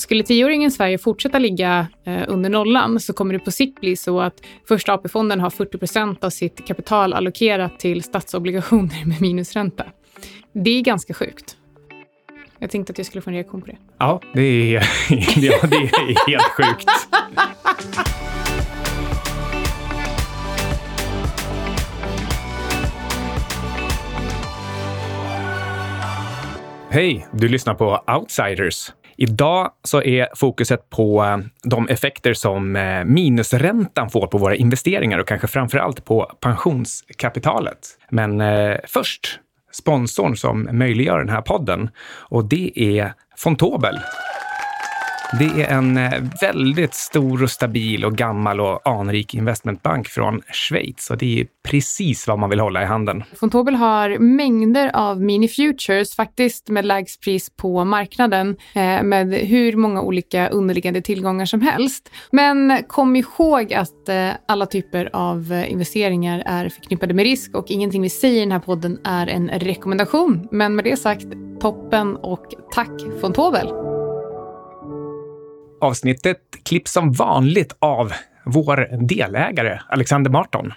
skulle tioåringen Sverige fortsätta ligga eh, under nollan så kommer det på sikt bli så att första AP-fonden har 40 procent av sitt kapital allokerat till statsobligationer med minusränta. Det är ganska sjukt. Jag tänkte att jag skulle få en reaktion på det. Ja, det är, ja, det är helt sjukt. Hej! Du lyssnar på Outsiders. Idag så är fokuset på eh, de effekter som eh, minusräntan får på våra investeringar och kanske framför allt på pensionskapitalet. Men eh, först sponsorn som möjliggör den här podden och det är Fontobel. Det är en eh, väldigt stor och stabil och gammal och anrik investmentbank från Schweiz och det är precis vad man vill hålla i handen. Fontobel har mängder av mini futures, faktiskt med lägst pris på marknaden, eh, med hur många olika underliggande tillgångar som helst. Men kom ihåg att eh, alla typer av investeringar är förknippade med risk och ingenting vi säger i den här podden är en rekommendation. Men med det sagt, toppen och tack Fontobel! Avsnittet klipps som vanligt av vår delägare Alexander Marton.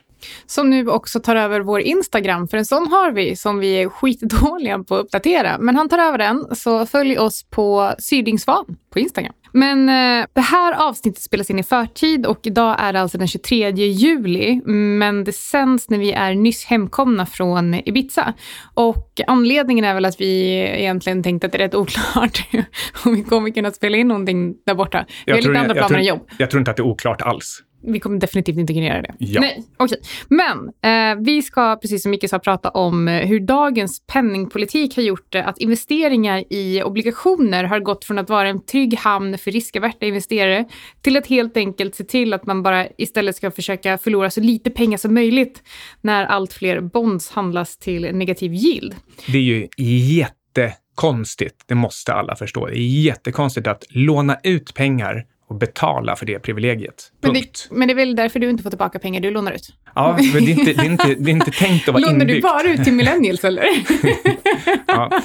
Som nu också tar över vår Instagram, för en sån har vi som vi är skitdåliga på att uppdatera. Men han tar över den, så följ oss på Sydingsvan på Instagram. Men eh, det här avsnittet spelas in i förtid och idag är det alltså den 23 juli. Men det sänds när vi är nyss hemkomna från Ibiza. Och anledningen är väl att vi egentligen tänkte att det är rätt oklart om vi kommer kunna spela in någonting där borta. Vi har lite andra planer än jobb. Jag tror inte att det är oklart alls. Vi kommer definitivt inte kunna göra det. Ja. Nej, okej. Men eh, vi ska, precis som Micke sa, prata om eh, hur dagens penningpolitik har gjort eh, att investeringar i obligationer har gått från att vara en trygg hamn för riskaverta investerare till att helt enkelt se till att man bara istället ska försöka förlora så lite pengar som möjligt när allt fler bonds handlas till negativ yield. Det är ju jättekonstigt, det måste alla förstå. Det är jättekonstigt att låna ut pengar och betala för det privilegiet. Men det, men det är väl därför du inte får tillbaka pengar du lånar ut? Ja, men det är inte, det är inte, det är inte tänkt att vara Lånar inbyggt. du bara ut till millennials eller? ja,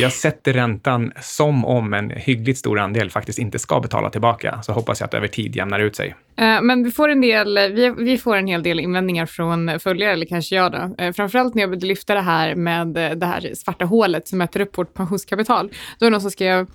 jag sätter räntan som om en hyggligt stor andel faktiskt inte ska betala tillbaka. Så hoppas jag att det över tid jämnar ut sig. Eh, Men vi får en del, vi, vi får en hel del invändningar från följare, eller kanske jag då. Eh, Framförallt när jag började lyfta det här med det här svarta hålet som mäter upp vårt pensionskapital. Då var det någon som skrev,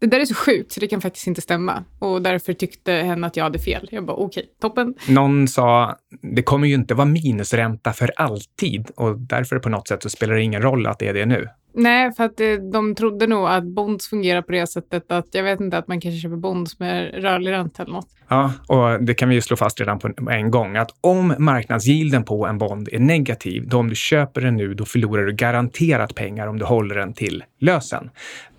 det där är så sjukt så det kan faktiskt inte stämma. Och därför tyckte hen att jag hade fel. Jag bara okej, toppen. Någon sa, det kommer ju inte vara minusränta för alltid och därför på något sätt så spelar det ingen roll att det är det nu. Nej, för att eh, de trodde nog att bonds fungerar på det sättet att jag vet inte att man kanske köper bonds med rörlig ränta eller något. Ja, och det kan vi ju slå fast redan på en gång att om marknadsgilden på en bond är negativ, då om du köper den nu, då förlorar du garanterat pengar om du håller den till lösen.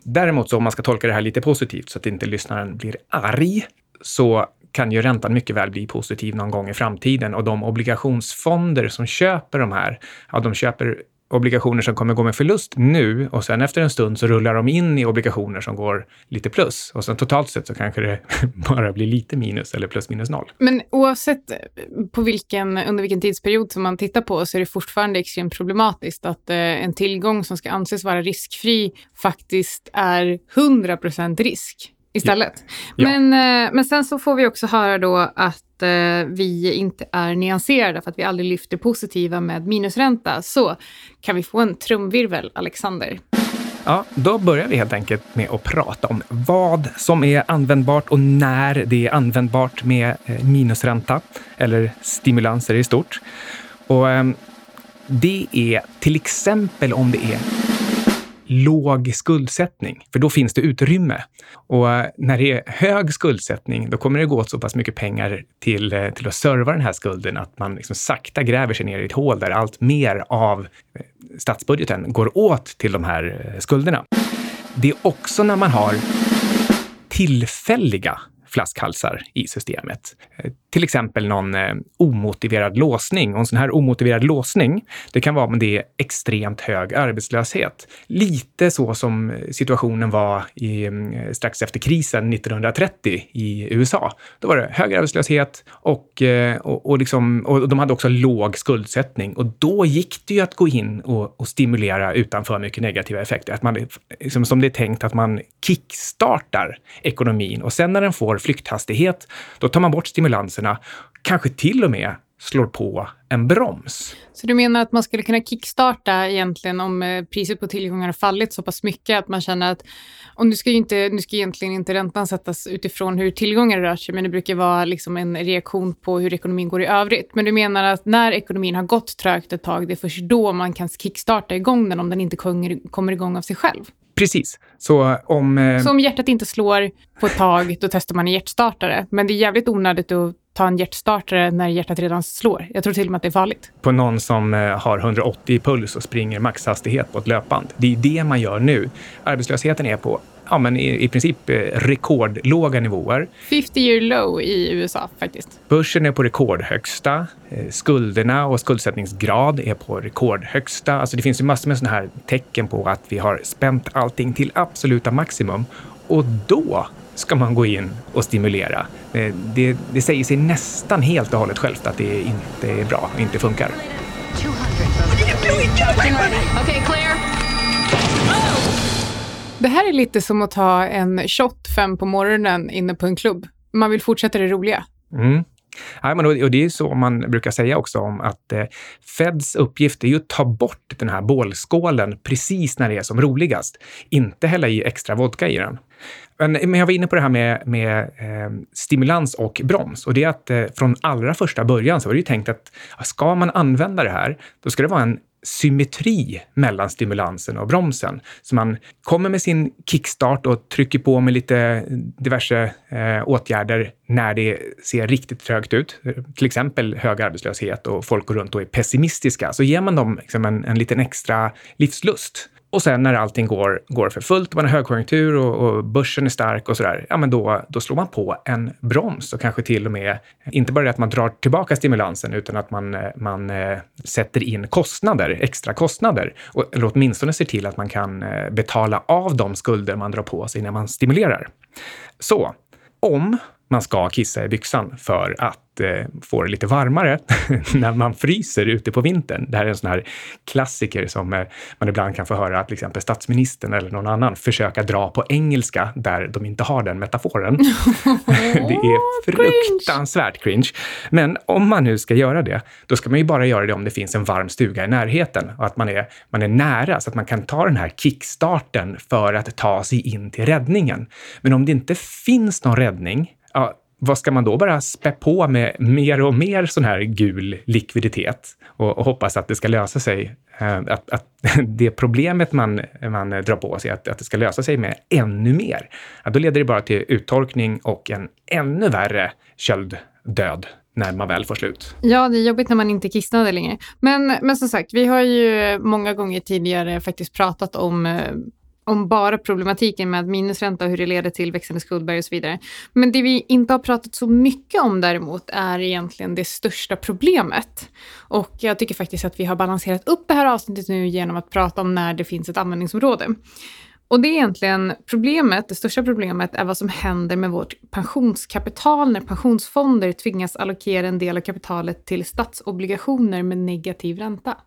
Däremot så om man ska tolka det här lite positivt så att inte lyssnaren blir arg, så kan ju räntan mycket väl bli positiv någon gång i framtiden och de obligationsfonder som köper de här, ja, de köper obligationer som kommer gå med förlust nu och sen efter en stund så rullar de in i obligationer som går lite plus och sen totalt sett så kanske det bara blir lite minus eller plus minus noll. Men oavsett på vilken, under vilken tidsperiod som man tittar på så är det fortfarande extremt problematiskt att eh, en tillgång som ska anses vara riskfri faktiskt är 100% risk istället. Ja. Men, eh, men sen så får vi också höra då att eh, vi inte är nyanserade för att vi aldrig lyfter positiva med minusränta. Så kan vi få en trumvirvel, Alexander? Ja, då börjar vi helt enkelt med att prata om vad som är användbart och när det är användbart med eh, minusränta eller stimulanser i stort. Och ehm, det är till exempel om det är låg skuldsättning, för då finns det utrymme. Och eh, när det är hög skuldsättning, då kommer det gå åt så pass mycket pengar till, eh, till att serva den här skulden att man liksom sakta gräver sig ner i ett hål där allt mer av eh, statsbudgeten går åt till de här skulderna. Det är också när man har tillfälliga flaskhalsar i systemet. Till exempel någon eh, omotiverad låsning. Och en sån här omotiverad låsning, det kan vara om det är extremt hög arbetslöshet. Lite så som eh, situationen var i, mm, strax efter krisen 1930 i USA. Då var det hög arbetslöshet och, eh, och, och, liksom, och de hade också låg skuldsättning. Och då gick det ju att gå in och, och stimulera utan för mycket negativa effekter. Att man, eh, liksom, som det är tänkt att man kickstartar ekonomin och sen när den får flykthastighet, då tar man bort stimulansen stimulanserna, kanske till och med slår på en broms. Så du menar att man skulle kunna kickstarta egentligen om eh, priset på tillgångar har fallit så pass mycket att man känner att, och nu ska ju inte, nu ska egentligen inte räntan sättas utifrån hur tillgångar rör sig, men det brukar vara liksom en reaktion på hur ekonomin går i övrigt. Men du menar att när ekonomin har gått trögt ett tag, det är först då man kan kickstarta igång den om den inte kommer igång av sig själv? Precis. Så om... Eh... Så om hjärtat inte slår på ett tag, då testar man en hjärtstartare. Men det är jävligt onödigt att ta en hjärtstartare när hjärtat redan slår. Jag tror till och med att det är farligt. På någon som eh, har 180 i puls och springer maxhastighet på ett löpband. Det är det man gör nu. Arbetslösheten är på ja, men i, i princip eh, rekordlåga nivåer. 50 year low i USA faktiskt. Börsen är på rekordhögsta. Eh, skulderna och skuldsättningsgrad är på rekordhögsta. Alltså det finns ju massor med sådana här tecken på att vi har spänt allting till absoluta maximum. Och då ska man gå in och stimulera. Det, det, det säger sig nästan helt och hållet självt att det inte är bra och inte funkar. Det här är lite som att ta en shot fem på morgonen inne på en klubb. Man vill fortsätta det roliga. Mm. Ja, men och det är så man brukar säga också om att eh, Feds uppgift är ju att ta bort den här bålskålen precis när det är som roligast. Inte hälla i extra vodka i den. Men, men jag var inne på det här med, med eh, stimulans och broms. Och det är att eh, från allra första början så var det ju tänkt att ska man använda det här, då ska det vara en symmetri mellan stimulansen och bromsen. Så man kommer med sin kickstart och trycker på med lite diverse eh, åtgärder när det ser riktigt trögt ut. Till exempel hög arbetslöshet och folk går runt och är pessimistiska. Så ger man dem liksom en, en liten extra livslust och sen när allting går, går för fullt, man har högkonjunktur och, och börsen är stark och sådär, ja men då, då slår man på en broms och kanske till och med, inte bara det att man drar tillbaka stimulansen, utan att man, eh, man äh, sätter in kostnader, extra kostnader. Och, eller åtminstone ser till att man kan äh, betala av de skulder man drar på sig när man stimulerar. Så om man ska kissa i byxan för att eh, få det lite varmare när man fryser ute på vintern. Det här är en sån här klassiker som eh, man ibland kan få höra till exempel statsministern eller någon annan försöka dra på engelska där de inte har den metaforen. det är fruktansvärt cringe. Men om man nu ska göra det, då ska man ju bara göra det om det finns en varm stuga i närheten och att man är, man är nära så att man kan ta den här kickstarten för att ta sig in till räddningen. Men om det inte finns någon räddning, ja, vad ska man då bara spä på med mer och mer sån här gul likviditet och, och hoppas att det ska lösa sig? Eh, att, att det problemet man, man drar på sig, att, att det ska lösa sig med ännu mer, ja, då leder det bara till uttorkning och en ännu värre kölddöd när man väl får slut. Ja, det är jobbigt när man inte är kissnödig längre. Men, men som sagt, vi har ju många gånger tidigare faktiskt pratat om eh, om bara problematiken med minusränta och hur det leder till växande skuldberg och så vidare. Men det vi inte har pratat så mycket om däremot är egentligen det största problemet. Och jag tycker faktiskt att vi har balanserat upp det här avsnittet nu genom att prata om när det finns ett användningsområde. Och det är egentligen problemet, det största problemet är vad som händer med vårt pensionskapital när pensionsfonder tvingas allokera en del av kapitalet till statsobligationer med negativ ränta.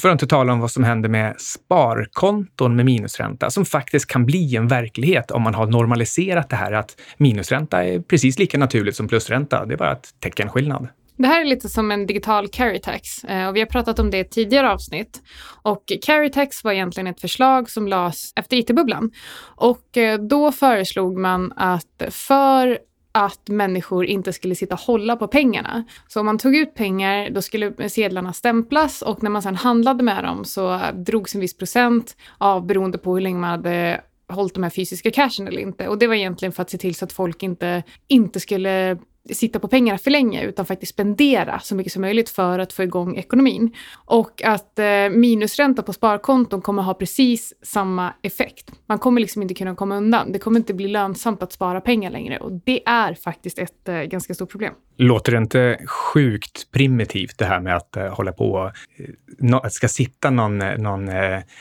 För att inte tala om vad som händer med sparkonton med minusränta, som faktiskt kan bli en verklighet om man har normaliserat det här att minusränta är precis lika naturligt som plusränta. Det är bara ett teckenskillnad. Det här är lite som en digital carry tax eh, och vi har pratat om det i ett tidigare avsnitt. Och carry tax var egentligen ett förslag som lades efter it-bubblan. Och eh, då föreslog man att för att människor inte skulle sitta och hålla på pengarna. Så om man tog ut pengar, då skulle sedlarna stämplas och när man sedan handlade med dem så drogs en viss procent av beroende på hur länge man hade hållit de här fysiska cashen eller inte. Och det var egentligen för att se till så att folk inte, inte skulle sitta på pengarna för länge utan faktiskt spendera så mycket som möjligt för att få igång ekonomin. Och att eh, minusränta på sparkonton kommer ha precis samma effekt. Man kommer liksom inte kunna komma undan. Det kommer inte bli lönsamt att spara pengar längre och det är faktiskt ett eh, ganska stort problem. Låter det inte sjukt primitivt det här med att eh, hålla på eh, och uh, ska sitta någon, eh, någon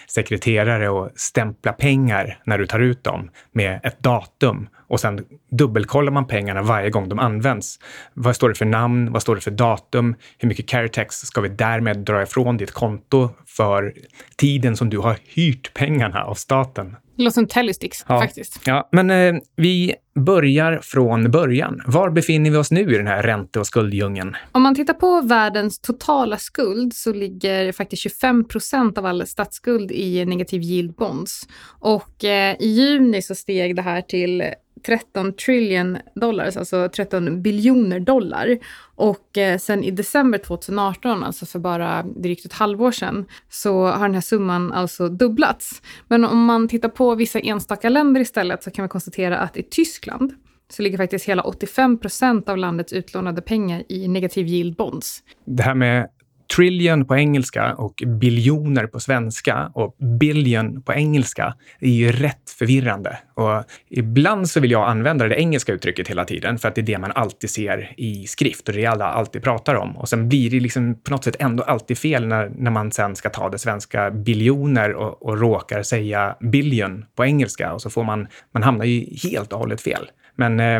sekreterare och stämpla pengar när du tar ut dem med ett datum och sen dubbelkollar man pengarna varje gång de används. Vad står det för namn? Vad står det för datum? Hur mycket carrytext ska vi därmed dra ifrån ditt konto för tiden som du har hyrt pengarna av staten? Det låter som Tellystix, ja. faktiskt. Ja, men eh, vi börjar från början. Var befinner vi oss nu i den här ränte och skulddjungeln? Om man tittar på världens totala skuld så ligger faktiskt 25 procent av all statsskuld i negativ yield bonds. Och eh, i juni så steg det här till 13 trillion dollars, alltså 13 biljoner dollar. Och eh, sen i december 2018, alltså för bara drygt ett halvår sedan, så har den här summan alltså dubblats. Men om man tittar på vissa enstaka länder istället så kan vi konstatera att i Tyskland så ligger faktiskt hela 85 procent av landets utlånade pengar i negativ yield bonds. Det här med trillion på engelska och biljoner på svenska och billion på engelska är ju rätt förvirrande. Och ibland så vill jag använda det engelska uttrycket hela tiden för att det är det man alltid ser i skrift och det alla alltid pratar om. Och sen blir det liksom på något sätt ändå alltid fel när, när man sen ska ta det svenska biljoner och, och råkar säga billion på engelska och så får man, man hamnar ju helt och hållet fel. Men eh,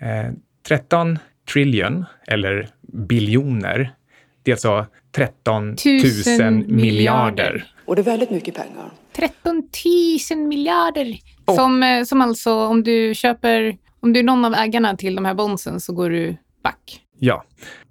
eh, 13 trillion, eller biljoner, det är alltså 13 000 miljarder. Och det är väldigt mycket pengar. 13 000 miljarder! Oh. Som, eh, som alltså, om du köper, om du är någon av ägarna till de här bondsen så går du back. Ja.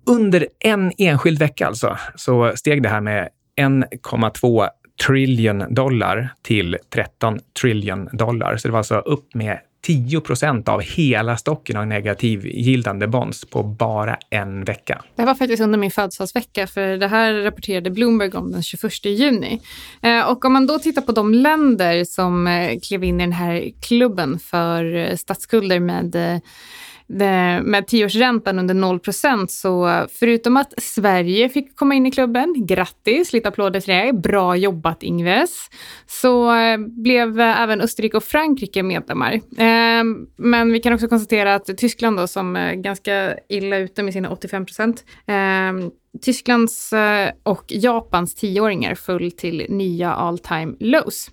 Under en enskild vecka alltså, så steg det här med 1,2 trillion dollar till 13 trillion dollar. Så det var alltså upp med 10 procent av hela stocken av negativgildande bonds på bara en vecka. Det var faktiskt under min födelsedagsvecka, för det här rapporterade Bloomberg om den 21 juni. Eh, och om man då tittar på de länder som eh, klev in i den här klubben för eh, statsskulder med Eh, med tioårsräntan under 0% så förutom att Sverige fick komma in i klubben, grattis, lite applåder till dig, bra jobbat Ingves, så eh, blev även Österrike och Frankrike medlemmar. Eh, men vi kan också konstatera att Tyskland då, som är ganska illa ute med sina 85 procent, Tysklands och Japans tioåringar föll till nya all time lows.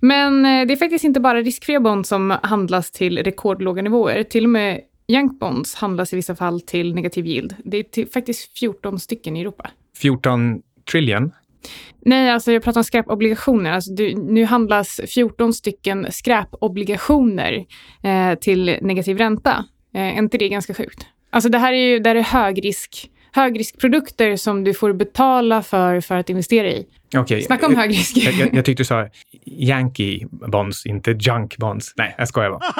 Men det är faktiskt inte bara riskfria bond som handlas till rekordlåga nivåer. Till och med Junk bonds handlas i vissa fall till negativ yield. Det är till, faktiskt 14 stycken i Europa. 14 trillion? Nej, alltså jag pratar om skräpobligationer. Alltså du, nu handlas 14 stycken skräpobligationer eh, till negativ ränta. Eh, är inte det ganska sjukt? Alltså det här är ju där är högrisk, högriskprodukter som du får betala för, för att investera i. Okay. Snacka om hög risk. Jag, jag, jag tyckte du sa Yankee bonds, inte junk bonds. Nej, jag skojar bara.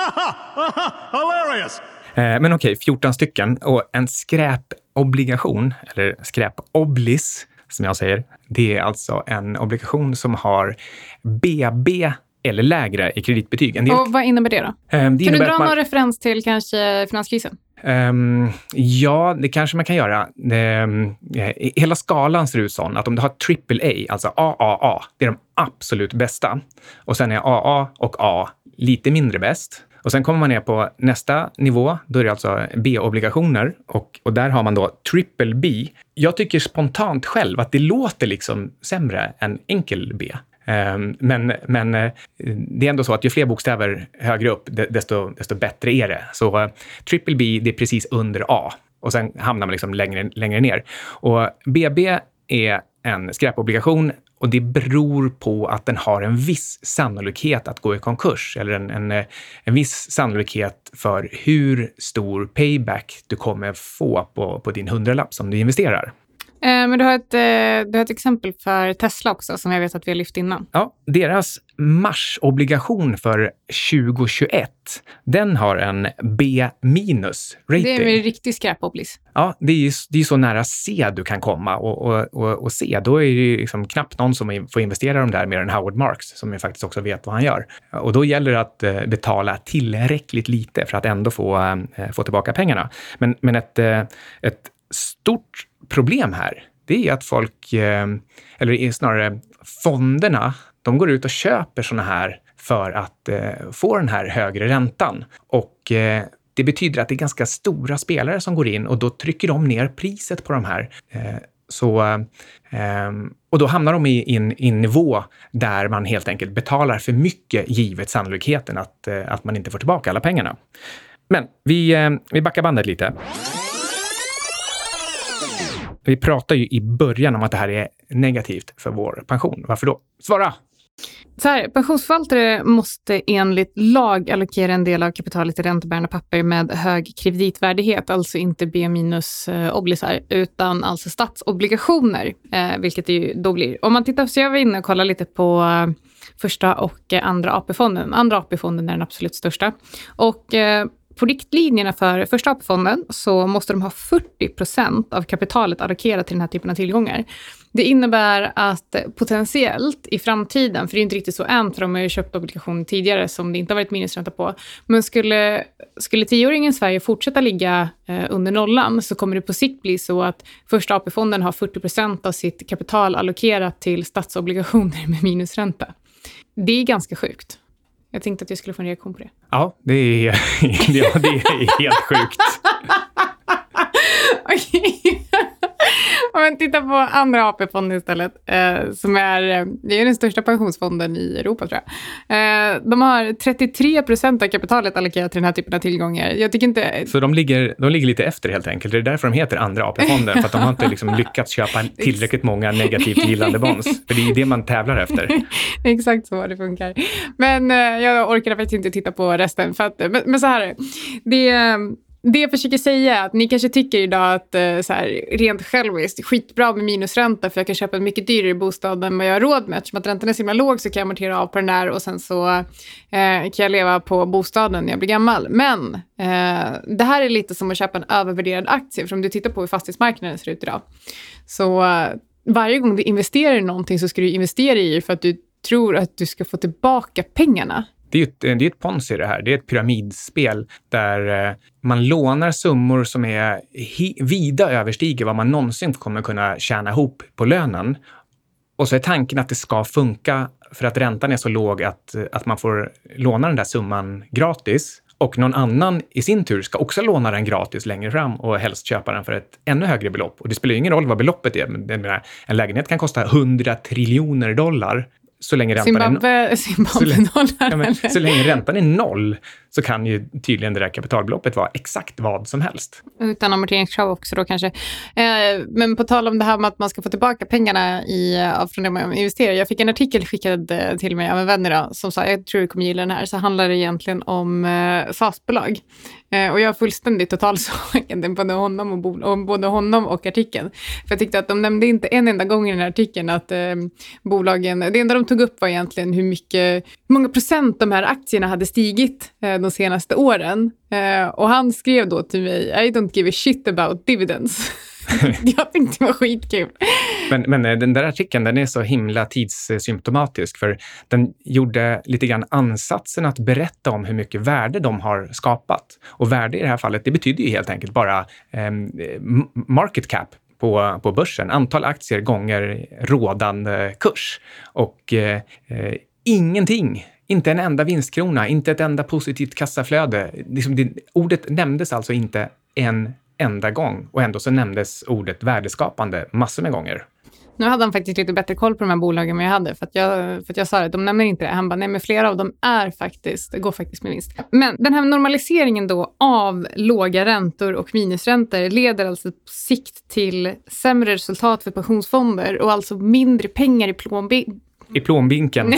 Hilarious! Eh, men okej, okay, 14 stycken och en skräpobligation, eller skräpoblis som jag säger, det är alltså en obligation som har BB eller lägre i kreditbetyg. del... Och vad innebär det då? Eh, det kan du dra man... någon referens till kanske finanskrisen? Um, ja, det kanske man kan göra. Um, hela skalan ser ut så att om du har AAA, alltså AAA, det är de absolut bästa. Och sen är AA och A lite mindre bäst. Och sen kommer man ner på nästa nivå. Då är det alltså B-obligationer och, och där har man då triple B. Jag tycker spontant själv att det låter liksom sämre än enkel B. Ehm, men, men eh, det är ändå så att ju fler bokstäver högre upp, desto, desto bättre är det. Så eh, triple B, det är precis under A och sen hamnar man liksom längre, längre ner. Och BB är en skräpobligation och det beror på att den har en viss sannolikhet att gå i konkurs eller en, en, eh, en viss sannolikhet för hur stor payback du kommer få på, på din hundralapp som du investerar. Eh, men du har, ett, eh, du har ett exempel för Tesla också, som jag vet att vi har lyft innan. Ja, deras marsobligation för 2021, den har en B minus rating. Det är en riktig skräpoblis. Ja, det är ju det är så nära C du kan komma. Och, och, och, och C, då är det ju liksom knappt någon som får investera de där mer än Howard Marks, som ju faktiskt också vet vad han gör. Och då gäller det att eh, betala tillräckligt lite för att ändå få, få tillbaka pengarna. Men, men ett, ett stort problem här, det är att folk, eh, eller snarare fonderna, de går ut och köper sådana här för att eh, få den här högre räntan. Och eh, det betyder att det är ganska stora spelare som går in och då trycker de ner priset på de här. Så, ehm, och då hamnar de i en, i en nivå där man helt enkelt betalar för mycket givet sannolikheten att, att man inte får tillbaka alla pengarna. Men vi, vi backar bandet lite. Vi pratar ju i början om att det här är negativt för vår pension. Varför då? Svara! Så här, pensionsförvaltare måste enligt lag allokera en del av kapitalet i räntebärande papper med hög kreditvärdighet, alltså inte B-minus-obligationer, eh, oblisar, utan alltså statsobligationer, eh, vilket det ju då blir. Om man tittar, så jag var inne och kollade lite på eh, första och eh, andra AP-fonden. Andra AP-fonden är den absolut största. Och eh, på riktlinjerna för Första AP-fonden så måste de ha 40 procent av kapitalet allokerat till den här typen av tillgångar. Det innebär att potentiellt i framtiden, för det är inte riktigt så än, för de har ju köpt obligationer tidigare som det inte har varit minusränta på, men skulle, skulle tioåringen Sverige fortsätta ligga eh, under nollan så kommer det på sikt bli så att Första AP-fonden har 40 procent av sitt kapital allokerat till statsobligationer med minusränta. Det är ganska sjukt. Jag tänkte att jag skulle få en reaktion på det. Ja, det är, ja, det är helt sjukt. Okej. Om man tittar på andra AP-fonden istället, eh, som är, eh, det är den största pensionsfonden i Europa tror jag. Eh, de har 33 procent av kapitalet allokerat till den här typen av tillgångar. Jag tycker inte... Så de ligger, de ligger lite efter helt enkelt. Det är därför de heter andra AP-fonden, för att de har inte liksom lyckats köpa tillräckligt många negativt gillande bonds. För det är det man tävlar efter. Exakt så det funkar. Men eh, jag orkar faktiskt inte titta på resten. För att, men, men så här, det det jag försöker säga är att ni kanske tycker idag att eh, så här, rent själviskt, skitbra med minusränta för jag kan köpa en mycket dyrare bostad än vad jag har råd med. Eftersom att räntan är så himla låg så kan jag amortera av på den där och sen så eh, kan jag leva på bostaden när jag blir gammal. Men eh, det här är lite som att köpa en övervärderad aktie. För om du tittar på hur fastighetsmarknaden ser ut idag. Så eh, varje gång du investerar i någonting så ska du investera i det för att du tror att du ska få tillbaka pengarna det är ett, det är ett ponzi det här. Det är ett pyramidspel där eh, man lånar summor som är vida överstiger vad man någonsin kommer kunna tjäna ihop på lönen. Och så är tanken att det ska funka för att räntan är så låg att, att man får låna den där summan gratis. Och någon annan i sin tur ska också låna den gratis längre fram och helst köpa den för ett ännu högre belopp. Och det spelar ju ingen roll vad beloppet är. Men en lägenhet kan kosta 100 triljoner dollar så länge räntan Zimbabwe, är, Zimbabwe så, ja, så länge räntan är noll så kan ju tydligen det där kapitalbeloppet vara exakt vad som helst. Utan amorteringskrav också då kanske. Eh, men på tal om det här med att man ska få tillbaka pengarna i, eh, från det man investerar. Jag fick en artikel skickad eh, till mig av en vän idag som sa, jag tror du kommer gilla den här, så handlar det egentligen om eh, SAS-bolag. Eh, och jag fullständigt totalsågat både honom och, och, både honom och artikeln. För jag tyckte att de nämnde inte en enda gång i den här artikeln att eh, bolagen, det enda de tog upp var egentligen hur mycket, hur många procent de här aktierna hade stigit eh, de senaste åren. Eh, och han skrev då till mig, I don't give a shit about dividends. jag tyckte det var skitkul. Men, men eh, den där artikeln den är så himla tidssymptomatisk för den gjorde lite grann ansatsen att berätta om hur mycket värde de har skapat. Och värde i det här fallet, det betyder ju helt enkelt bara eh, market cap på, på börsen. Antal aktier gånger rådande kurs. Och eh, eh ingenting inte en enda vinstkrona, inte ett enda positivt kassaflöde. Liksom det, ordet nämndes alltså inte en enda gång och ändå så nämndes ordet värdeskapande massor med gånger. Nu hade han faktiskt lite bättre koll på de här bolagen än jag hade, för att jag, för att jag sa det, de nämner inte det. Han bara, nej men flera av dem är faktiskt, går faktiskt med vinst. Men den här normaliseringen då av låga räntor och minusräntor leder alltså på sikt till sämre resultat för pensionsfonder och alltså mindre pengar i plånboken i plånbinken.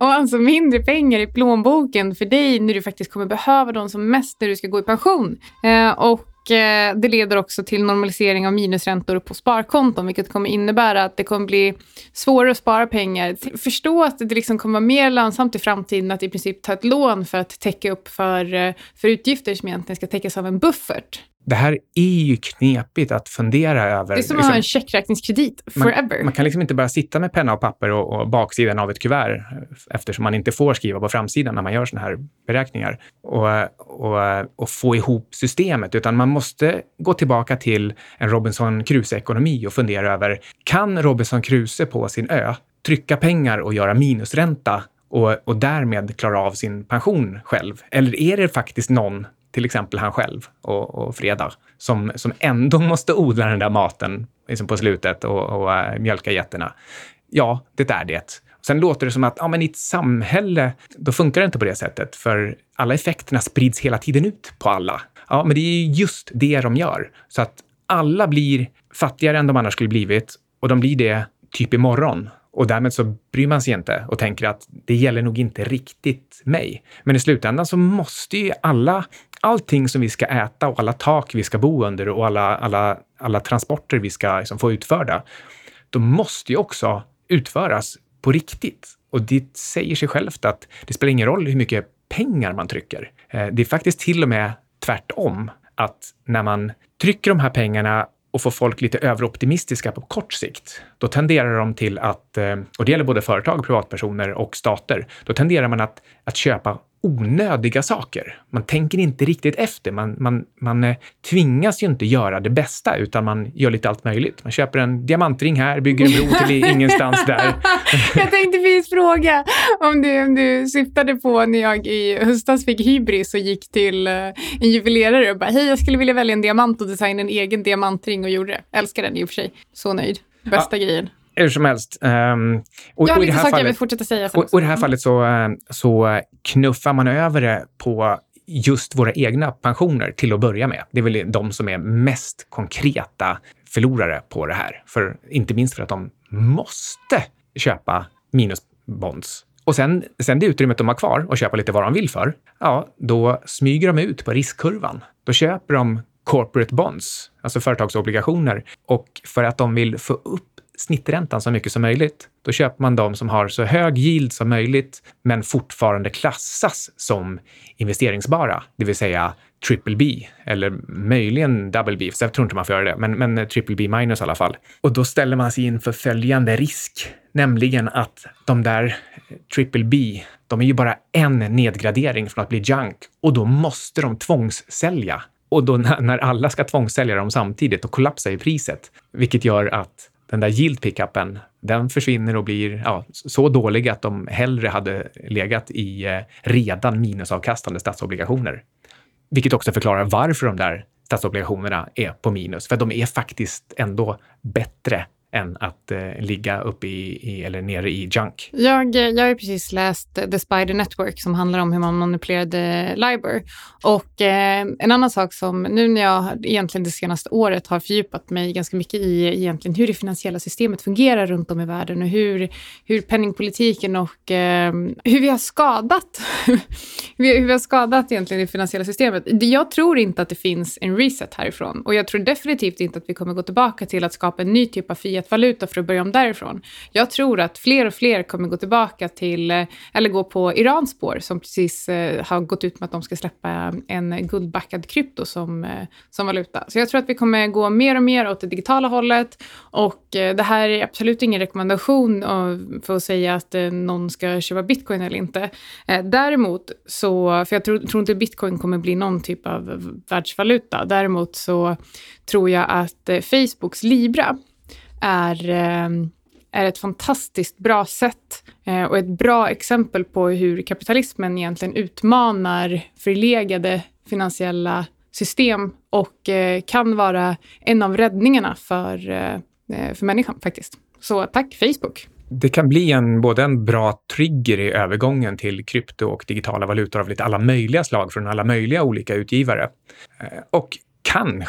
och alltså mindre pengar i plånboken för dig när du faktiskt kommer behöva dem som mest när du ska gå i pension. Eh, och eh, det leder också till normalisering av minusräntor på sparkonton, vilket kommer innebära att det kommer bli svårare att spara pengar. Förstå att det liksom kommer vara mer lönsamt i framtiden att i princip ta ett lån för att täcka upp för, eh, för utgifter som egentligen ska täckas av en buffert det här är ju knepigt att fundera över. Det är som att liksom, ha en checkräkningskredit forever. Man, man, kan liksom inte bara sitta med penna och papper och, och, baksidan av ett kuvert eftersom man inte får skriva på framsidan när man gör sådana här beräkningar och, och, och, få ihop systemet, utan man måste gå tillbaka till en Robinson Crusoe-ekonomi och fundera över, kan Robinson Crusoe på sin ö trycka pengar och göra minusränta och, och därmed klara av sin pension själv? Eller är det faktiskt någon till exempel han själv och, och Fredar, som, som ändå måste odla den där maten liksom på slutet och, och äh, mjölka getterna. Ja, det är det. Sen låter det som att ja, men i ett samhälle, då funkar det inte på det sättet, för alla effekterna sprids hela tiden ut på alla. Ja, men det är just det de gör. Så att alla blir fattigare än de annars skulle blivit och de blir det typ imorgon. Och därmed så bryr man sig inte och tänker att det gäller nog inte riktigt mig. Men i slutändan så måste ju alla allting som vi ska äta och alla tak vi ska bo under och alla, alla, alla transporter vi ska liksom få utförda, de måste ju också utföras på riktigt. Och det säger sig självt att det spelar ingen roll hur mycket pengar man trycker. Eh, det är faktiskt till och med tvärtom, att när man trycker de här pengarna och får folk lite överoptimistiska på kort sikt, då tenderar de till att, eh, och det gäller både företag, privatpersoner och stater, då tenderar man att, att köpa onödiga saker. Man tänker inte riktigt efter. Man, man, man eh, tvingas ju inte göra det bästa, utan man gör lite allt möjligt. Man köper en diamantring här, bygger en bro till ingenstans där. jag tänkte precis fråga om du, om du syftade på när jag i höstas fick hybris och gick till uh, en juvelerare och bara, hej, jag skulle vilja välja en diamant och designa en egen diamantring och gjorde det. Älskar den i och för sig. Så nöjd. Bästa ja. grejen. Hur som helst. Um, och, jag har lite saker fallet, jag vill fortsätta säga. Och, och, i det här fallet så, eh, så knuffar man över det på just våra egna pensioner till att börja med. Det är väl de som är mest konkreta förlorare på det här. För, inte minst för att de måste köpa minusbonds. Och sen, sen det utrymmet de har kvar och köpa lite vad de vill för, ja, då smyger de ut på riskkurvan. Då köper de corporate bonds, alltså företagsobligationer. Och för att de vill få upp snitträntan så mycket som möjligt. Då köper man de som har så hög yield som möjligt, men fortfarande klassas som investeringsbara, det vill säga triple B eller möjligen double B, så jag tror inte man får göra det, men, men triple B minus i alla fall. Och då ställer man sig inför följande risk, nämligen att de där triple B, de är ju bara en nedgradering från att bli junk och då måste de tvångssälja. Och då när alla ska tvångssälja dem samtidigt, då kollapsar ju priset, vilket gör att den där yield pickupen, den försvinner och blir ja, så dålig att de hellre hade legat i eh, redan minusavkastande statsobligationer. Vilket också förklarar varför de där statsobligationerna är på minus, för de är faktiskt ändå bättre än att eh, ligga uppe i, i, eller nere i junk. Jag, eh, jag har precis läst eh, The Spider Network som handlar om hur man manipulerade LIBOR. Och eh, en annan sak som nu när jag egentligen det senaste året har fördjupat mig ganska mycket i eh, egentligen hur det finansiella systemet fungerar runt om i världen och hur, hur penningpolitiken och eh, hur vi har skadat hur vi har skadat egentligen det finansiella systemet. Jag tror inte att det finns en reset härifrån och jag tror definitivt inte att vi kommer gå tillbaka till att skapa en ny typ av fiat fiatvaluta för att börja om därifrån. Jag tror att fler och fler kommer gå tillbaka till, eh, eller gå på Irans spår som precis eh, har gått ut med att de ska släppa en guldbackad krypto som, eh, som valuta. Så jag tror att vi kommer gå mer och mer åt det digitala hållet och eh, det här är absolut ingen rekommendation eh, för att säga att någon ska köpa bitcoin eller inte. Däremot så, för jag tror, tror inte bitcoin kommer bli någon typ av världsvaluta. Däremot så tror jag att Facebooks Libra är, ehm, är ett fantastiskt bra sätt eh, och ett bra exempel på hur kapitalismen egentligen utmanar förlegade finansiella system och eh, kan vara en av räddningarna för, eh, för människan faktiskt. Så tack Facebook! Det kan bli en, både en bra trigger i övergången till krypto och digitala valutor av lite alla möjliga slag från alla möjliga olika utgivare. Och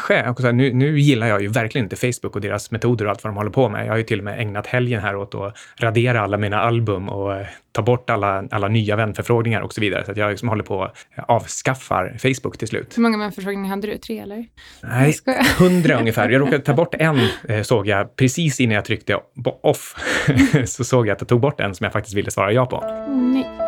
kanske, nu, nu gillar jag ju verkligen inte Facebook och deras metoder och allt vad de håller på med. Jag har ju till och med ägnat helgen här åt att radera alla mina album och eh, ta bort alla, alla nya vänförfrågningar och så vidare. Så att jag liksom håller på att avskaffar Facebook till slut. Hur många vänförfrågningar hade du? Tre eller? Nej, hundra ungefär. Jag råkade ta bort en, eh, såg jag, precis innan jag tryckte off, så såg jag att jag tog bort en som jag faktiskt ville svara ja på. Nej.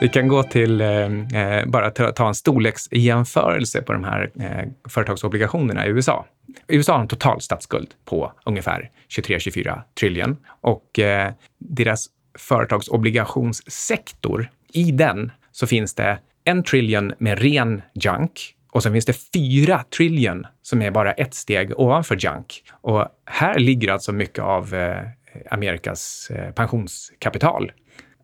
Vi kan gå till, eh, eh bara ta en storleksjämförelse på de här eh, företagsobligationerna i USA. USA har en total statsskuld på ungefär 23-24 trillion och eh, deras företagsobligationssektor, i den så finns det en trillion med ren junk och sen finns det fyra trillion som är bara ett steg ovanför junk. Och här ligger alltså mycket av eh, Amerikas eh, pensionskapital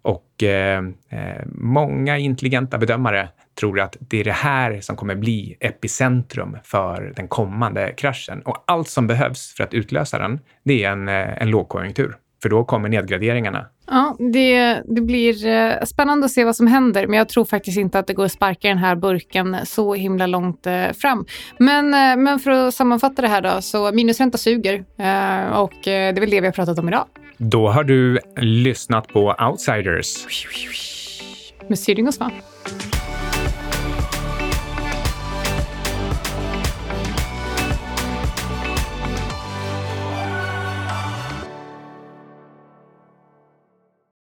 och eh, eh, många intelligenta bedömare tror att det är det här som kommer bli epicentrum för den kommande kraschen. Och allt som behövs för att utlösa den, det är en, eh, en lågkonjunktur. För då kommer nedgraderingarna. Ja, det, det blir eh, spännande att se vad som händer, men jag tror faktiskt inte att det går att sparka den här burken så himla långt eh, fram. Men, men för att sammanfatta det här då, så minusränta suger och det är väl det vi har pratat om idag. Då har du lyssnat på Outsiders. Med Syding och Svan.